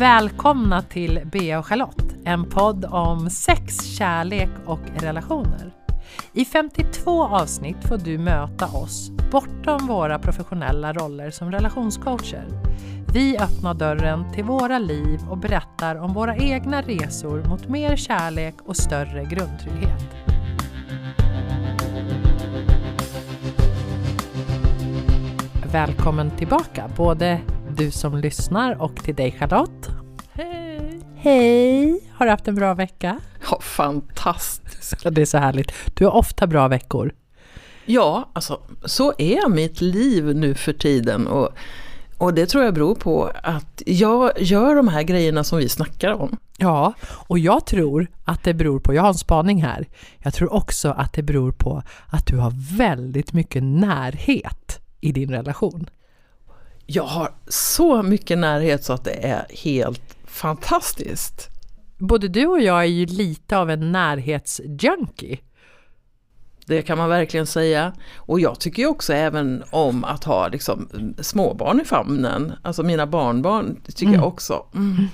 Välkomna till Bea och Charlotte, en podd om sex, kärlek och relationer. I 52 avsnitt får du möta oss bortom våra professionella roller som relationscoacher. Vi öppnar dörren till våra liv och berättar om våra egna resor mot mer kärlek och större grundtrygghet. Välkommen tillbaka, både du som lyssnar och till dig Charlotte. Hej! Har du haft en bra vecka? Ja, fantastiskt. Det är så härligt. Du har ofta bra veckor. Ja, alltså så är mitt liv nu för tiden. Och, och det tror jag beror på att jag gör de här grejerna som vi snackar om. Ja, och jag tror att det beror på, jag har en spaning här, jag tror också att det beror på att du har väldigt mycket närhet i din relation. Jag har så mycket närhet så att det är helt fantastiskt. Både du och jag är ju lite av en närhetsjunkie. Det kan man verkligen säga. Och jag tycker ju också även om att ha liksom småbarn i famnen. Alltså mina barnbarn tycker Mm. jag också. Mm.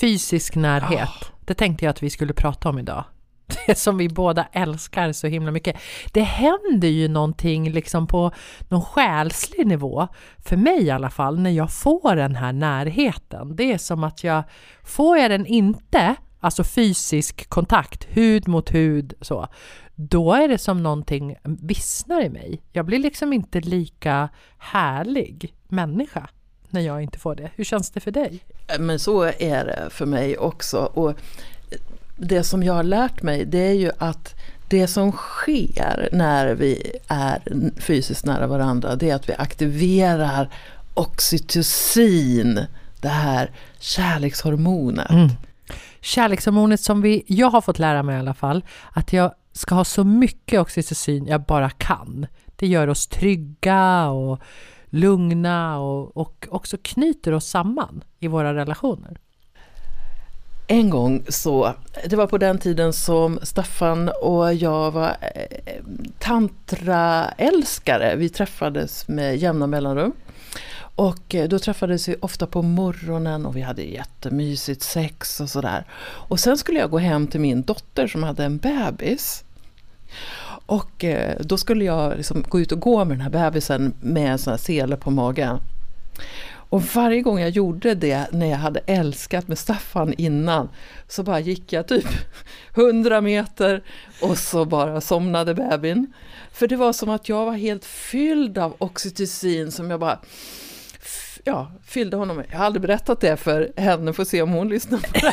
Fysisk närhet, det tänkte jag att vi skulle prata om idag. Det som vi båda älskar så himla mycket. Det händer ju någonting liksom på någon själslig nivå, för mig i alla fall, när jag får den här närheten. Det är som att jag, får jag den inte, alltså fysisk kontakt, hud mot hud så, då är det som någonting vissnar i mig. Jag blir liksom inte lika härlig människa när jag inte får det. Hur känns det för dig? Men så är det för mig också. Och det som jag har lärt mig det är ju att det som sker när vi är fysiskt nära varandra det är att vi aktiverar oxytocin, det här kärlekshormonet. Mm. Kärlekshormonet som vi, jag har fått lära mig i alla fall, att jag ska ha så mycket oxytocin jag bara kan. Det gör oss trygga och lugna och, och också knyter oss samman i våra relationer. En gång så, det var på den tiden som Staffan och jag var eh, tantraälskare. Vi träffades med jämna mellanrum. Och eh, då träffades vi ofta på morgonen och vi hade jättemysigt sex och sådär. Och sen skulle jag gå hem till min dotter som hade en bebis. Och eh, då skulle jag liksom gå ut och gå med den här bebisen med en sån här sele på magen. Och varje gång jag gjorde det när jag hade älskat med Staffan innan så bara gick jag typ 100 meter och så bara somnade bebisen. För det var som att jag var helt fylld av oxytocin som jag bara ja, fyllde honom med. Jag har aldrig berättat det för henne, får se om hon lyssnar på det.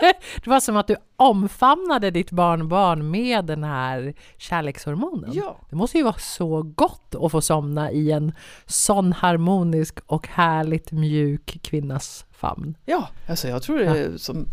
Det var som att du omfamnade ditt barnbarn med den här kärlekshormonen. Ja. Det måste ju vara så gott att få somna i en sån harmonisk och härligt mjuk kvinnas famn. Ja, alltså jag tror det är som...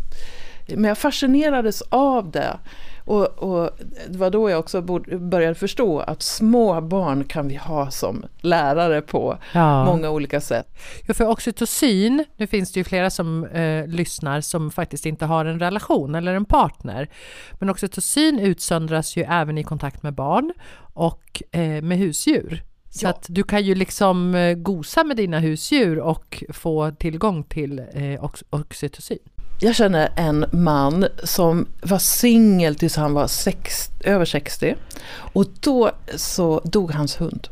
Men jag fascinerades av det. Och, och det var då jag också började förstå att små barn kan vi ha som lärare på Ja. många olika sätt. Ja, för oxytocin, nu finns det ju flera som eh, lyssnar som faktiskt inte har en relation eller en partner. Men oxytocin utsöndras ju även i kontakt med barn och eh, med husdjur. Så Ja. att du kan ju liksom eh, gosa med dina husdjur och få tillgång till eh, ox- oxytocin. Jag känner en man som var singel tills han var sex, över 60 och då så dog hans hund.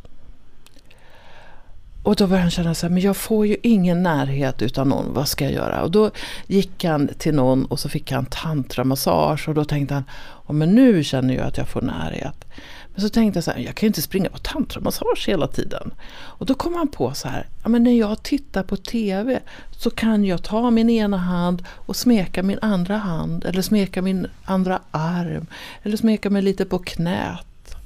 Och då började han känna så här, men jag får ju ingen närhet utan någon, vad ska jag göra? Och då gick han till någon och så fick han tantramassage och då tänkte han, oh, men nu känner jag att jag får närhet. Men så tänkte jag så här, jag kan ju inte springa på tantramassage hela tiden. Och då kom han på så här, ja, men när jag tittar på TV så kan jag ta min ena hand och smeka min andra hand eller smeka min andra arm eller smeka mig lite på knät.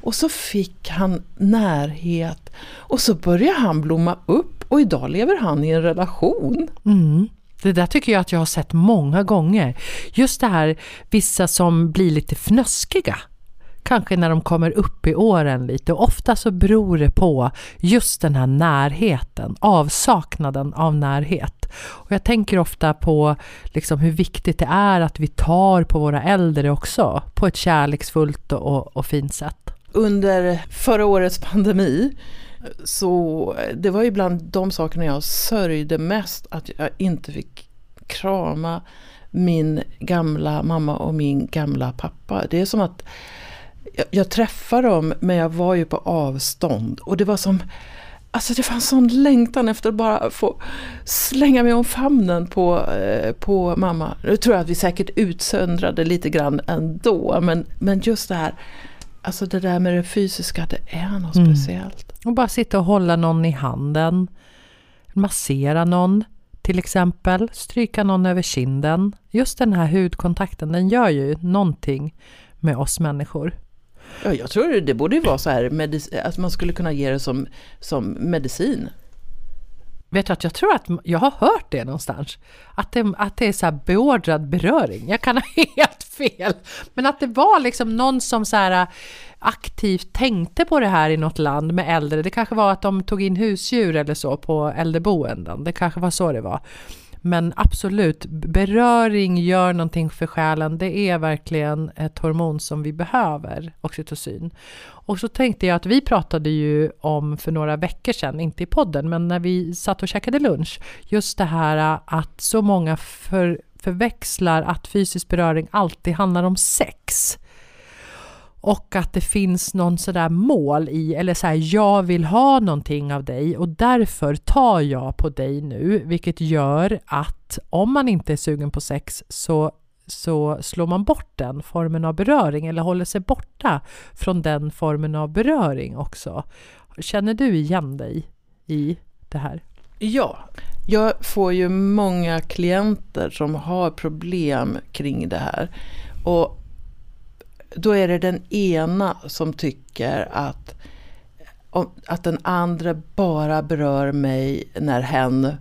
Och så fick han närhet och så började han blomma upp och idag lever han i en relation. Mm. Det där tycker jag att jag har sett många gånger. Just det här, vissa som blir lite fnöskiga. Kanske när de kommer upp i åren lite. Och ofta så beror det på just den här närheten, avsaknaden av närhet. Och jag tänker ofta på liksom hur viktigt det är att vi tar på våra äldre också, på ett kärleksfullt och, och fint sätt. Under förra årets pandemi Så det var ju bland de sakerna jag sörjde mest att jag inte fick krama min gamla mamma och min gamla pappa. Det är som att jag, jag träffade dem men jag var ju på avstånd och det var som Alltså det fanns sån längtan efter att bara få slänga mig om famnen på, eh, på mamma. Nu tror jag att vi säkert utsöndrade lite grann ändå men, men just det här Alltså det där med det fysiska, det är något mm. speciellt. Och bara sitta och hålla någon i handen. Massera någon till exempel. Stryka någon över kinden. Just den här hudkontakten, den gör ju någonting med oss människor. Ja, jag tror det borde ju vara så här att man skulle kunna ge det som, som medicin. Vet du att jag tror att jag har hört det någonstans. Att det, att det är så här beordrad beröring. Jag kan ha helt fel. Men att det var liksom någon som så här äh, aktivt tänkte på det här i något land med äldre. Det kanske var att de tog in husdjur eller så på äldreboenden. Det kanske var så det var. Men absolut, beröring gör någonting för själen. Det är verkligen ett hormon som vi behöver, oxytocin. Och så tänkte jag att vi pratade ju om för några veckor sedan, inte i podden, men när vi satt och käkade lunch, just det här att så många för, förväxlar att fysisk beröring alltid handlar om sex. Och att det finns någon sådär mål i, eller så här, jag vill ha någonting av dig och därför tar jag på dig nu, vilket gör att om man inte är sugen på sex så, så slår man bort den formen av beröring eller håller sig borta från den formen av beröring också. Känner du igen dig i det här? Ja, jag får ju många klienter som har problem kring det här. Och då är det den ena som tycker att, att den andra bara berör mig när hen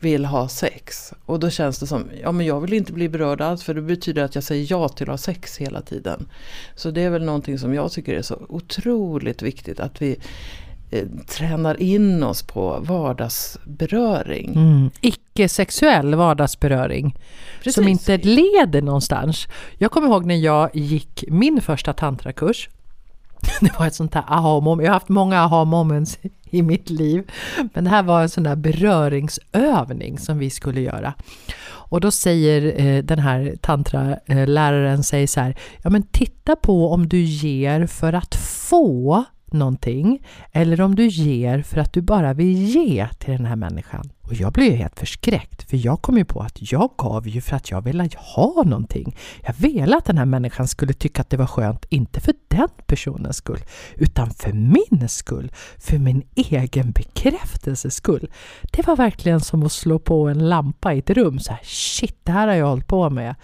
vill ha sex. Och då känns det som, ja men jag vill inte bli berörd alls för det betyder att jag säger ja till att ha sex hela tiden. Så det är väl någonting som jag tycker är så otroligt viktigt att vi Eh, tränar in oss på vardagsberöring. Mm. Icke-sexuell vardagsberöring. Precis. Som inte leder någonstans. Jag kommer ihåg när jag gick min första tantrakurs. Det var ett sånt här aha-moment. Jag har haft många aha-moments i mitt liv. Men det här var en sån där beröringsövning som vi skulle göra. Och då säger eh, den här tantraläraren säger så här, ja men titta på om du ger för att få någonting eller om du ger för att du bara vill ge till den här människan. Och jag blev ju helt förskräckt för jag kom ju på att jag gav ju för att jag ville ha någonting. Jag ville att den här människan skulle tycka att det var skönt, inte för den personens skull, utan för min skull, för min egen bekräftelses skull. Det var verkligen som att slå på en lampa i ett rum. Så här, shit, det här har jag hållit på med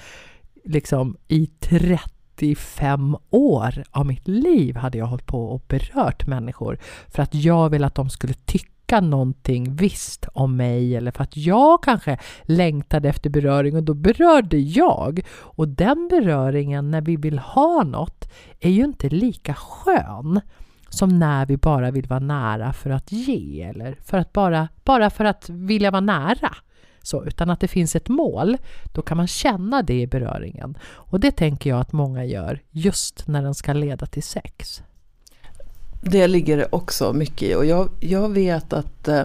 liksom i 30 35 år av mitt liv hade jag hållit på och berört människor för att jag ville att de skulle tycka någonting visst om mig eller för att jag kanske längtade efter beröring och då berörde jag. Och den beröringen när vi vill ha något är ju inte lika skön som när vi bara vill vara nära för att ge eller för att bara, bara för att vilja vara nära. Så, utan att det finns ett mål, då kan man känna det i beröringen. Och det tänker jag att många gör just när den ska leda till sex. Det ligger det också mycket i och jag, jag vet att eh,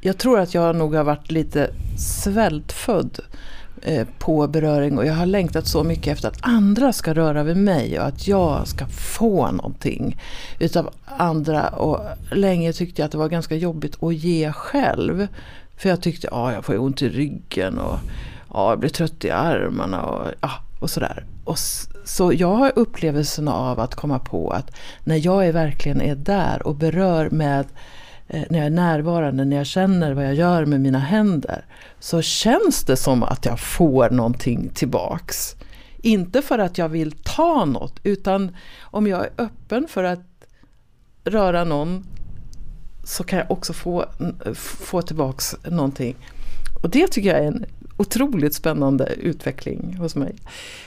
jag tror att jag nog har varit lite svältfödd eh, på beröring och jag har längtat så mycket efter att andra ska röra vid mig och att jag ska få någonting utav andra. Och länge tyckte jag att det var ganska jobbigt att ge själv. För jag tyckte, ja jag får ont i ryggen och ah, jag blir trött i armarna och, ah, och sådär. Och så jag har upplevelsen av att komma på att när jag är verkligen är där och berör med eh, när jag är närvarande, när jag känner vad jag gör med mina händer så känns det som att jag får någonting tillbaks. Inte för att jag vill ta något utan om jag är öppen för att röra någon så kan jag också få, få tillbaks någonting. Och det tycker jag är en otroligt spännande utveckling hos mig.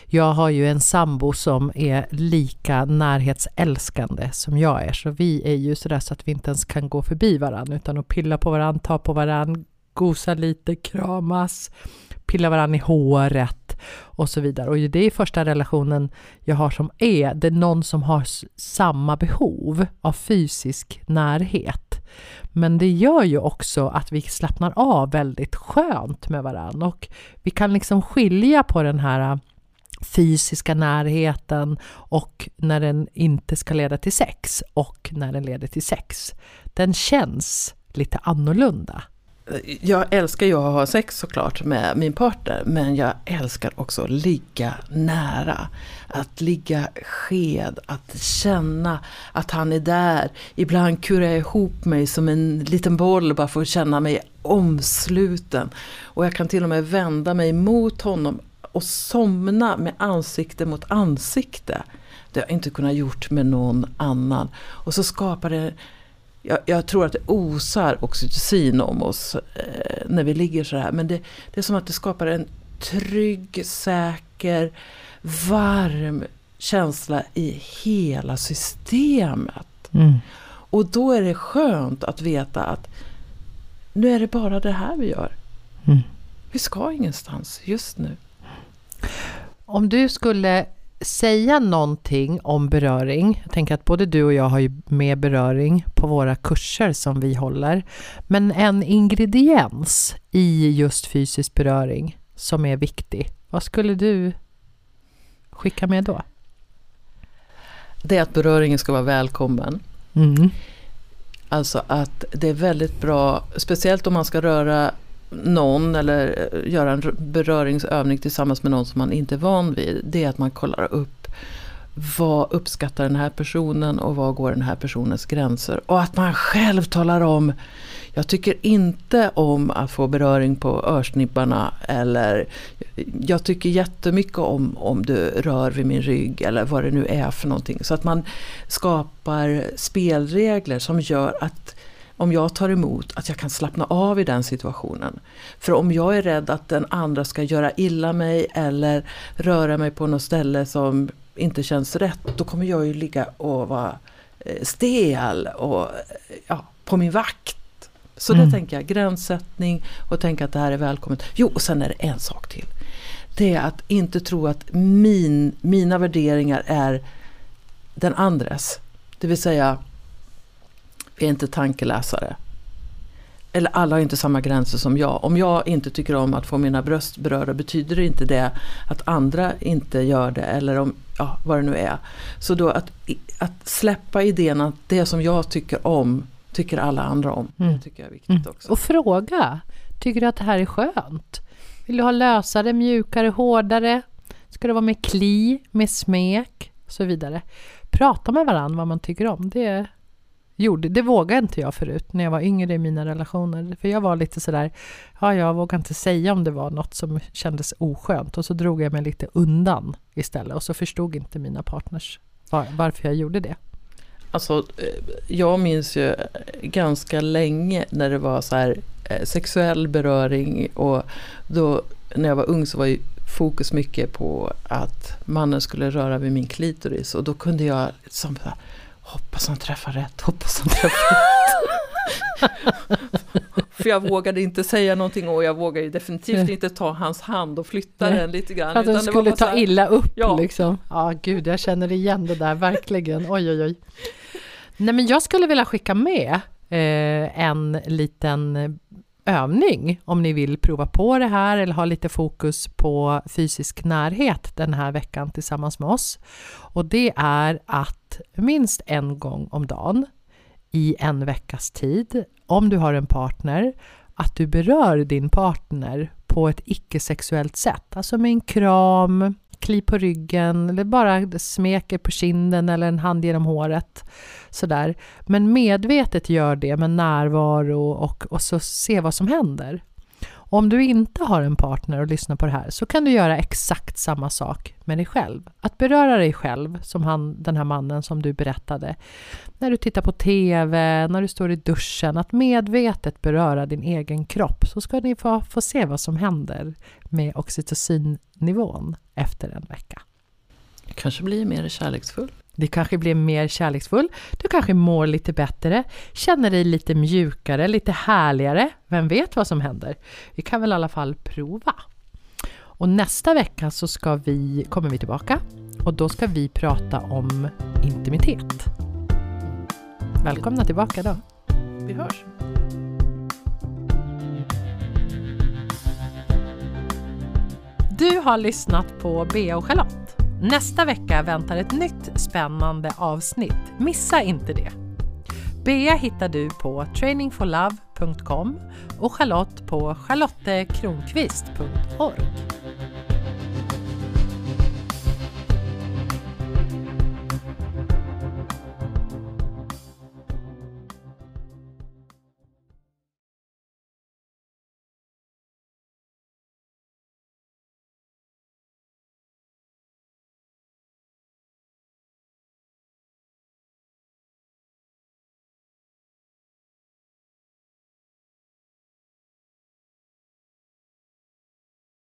Jag har ju en sambo som är lika närhetsälskande som jag är, så vi är ju sådär så att vi inte ens kan gå förbi varandra utan att pilla på varandra, ta på varandra, gosa lite, kramas, pilla varandra i håret. och så vidare. Och det är första relationen jag har som är, det är någon som har samma behov av fysisk närhet. Men det gör ju också att vi slappnar av väldigt skönt med varandra och vi kan liksom skilja på den här äh, fysiska närheten och när den inte ska leda till sex och när den leder till sex. Den känns lite annorlunda. Jag älskar ju att ha sex såklart med min partner men jag älskar också att ligga nära. Att ligga sked, att känna att han är där. Ibland kurar jag ihop mig som en liten boll bara för att känna mig omsluten. Och jag kan till och med vända mig mot honom och somna med ansikte mot ansikte. Det har jag inte kunnat gjort med någon annan. Och så skapar det jag, jag, tror att det osar oxytocin om oss eh, när vi ligger så här. Men det, det, är som att det skapar en trygg, säker, varm känsla i hela systemet. Mm. Och då är det skönt att veta att nu är det bara det här vi gör. Mm. Vi ska ingenstans just nu. Om du skulle säga någonting om beröring. Jag tänker att både du och jag har ju med beröring på våra kurser som vi håller. Men en ingrediens i just fysisk beröring som är viktig. Vad skulle du skicka med då? Det är att beröringen ska vara välkommen. Mm. Alltså att det är väldigt bra, speciellt om man ska röra någon eller eh, göra en beröringsövning tillsammans med någon som man inte är van vid. Det är att man kollar upp vad uppskattar den här personen och vad går den här personens gränser. Och att man själv talar om jag tycker inte om att få beröring på örsnibbarna eller jag tycker jättemycket om om du rör vid min rygg eller vad det nu är för någonting. Så att man skapar spelregler som gör att om jag tar emot, att jag kan slappna av i den situationen. För om jag är rädd att den andra ska göra illa mig eller röra mig på något ställe som inte känns rätt, då kommer jag ju ligga och vara eh, stel och ja, på min vakt. Så mm. det tänker jag, gränssättning och tänka att det här är välkommet. Jo, och sen är det en sak till. Det är att inte tro att min, mina värderingar är den andres. Det vill säga, är inte tankeläsare. Eller alla har inte samma gränser som jag. Om jag inte tycker om att få mina bröst berörda betyder det inte det att andra inte gör det eller om, ja, vad det nu är. Så då att, att släppa idén att det som jag tycker om tycker alla andra om. Mm. Det tycker jag är viktigt mm. också. Och fråga, tycker du att det här är skönt? Vill du ha lösare, mjukare, hårdare? Ska det vara med kli, med smek och så vidare? Prata med varandra vad man tycker om. Det gjorde. Det vågade inte jag förut när jag var yngre i mina relationer. För jag var lite sådär, ja jag vågade inte säga om det var något som kändes oskönt och så drog jag mig lite undan istället och så förstod inte mina partners var, varför jag gjorde det. Alltså, eh, jag minns ju ganska länge när det var så här eh, sexuell beröring och då när jag var ung så var ju fokus mycket på att mannen skulle röra vid min klitoris och då kunde jag liksom hoppas han träffar rätt, hoppas han träffar rätt. För jag vågade inte säga någonting och jag vågade definitivt inte ta hans hand och flytta Nej. den lite grann. Att den skulle ta här, illa upp ja. liksom. Ja, gud, jag känner igen det där verkligen. Oj, oj, oj. Nej, men jag skulle vilja skicka med eh, en liten övning om ni vill prova på det här eller ha lite fokus på fysisk närhet den här veckan tillsammans med oss. Och det är att minst en gång om dagen i en veckas tid, om du har en partner, att du berör din partner på ett icke-sexuellt sätt, alltså med en kram, kli på ryggen eller bara smeker på kinden eller en hand genom håret. Sådär. Men medvetet gör det med närvaro och, och så se vad som händer. Om du inte har en partner och lyssnar på det här så kan du göra exakt samma sak med dig själv. Att beröra dig själv, som han, den här mannen som du berättade. När du tittar på TV, när du står i duschen, att medvetet beröra din egen kropp så ska ni få, få se vad som händer med oxytocinnivån efter en vecka. Kanske blir mer kärleksfull. Du kanske blir mer kärleksfull, du kanske mår lite bättre, känner dig lite mjukare, lite härligare. Vem vet vad som händer? Vi kan väl i alla fall prova. Och nästa vecka så ska vi, kommer vi tillbaka och då ska vi prata om intimitet. Välkomna tillbaka då. Vi hörs! Du har lyssnat på Bea och Charlotte. Nästa vecka väntar ett nytt spännande avsnitt. Missa inte det! Bea hittar du på trainingforlove.com och Charlotte på charlottekronqvist.org.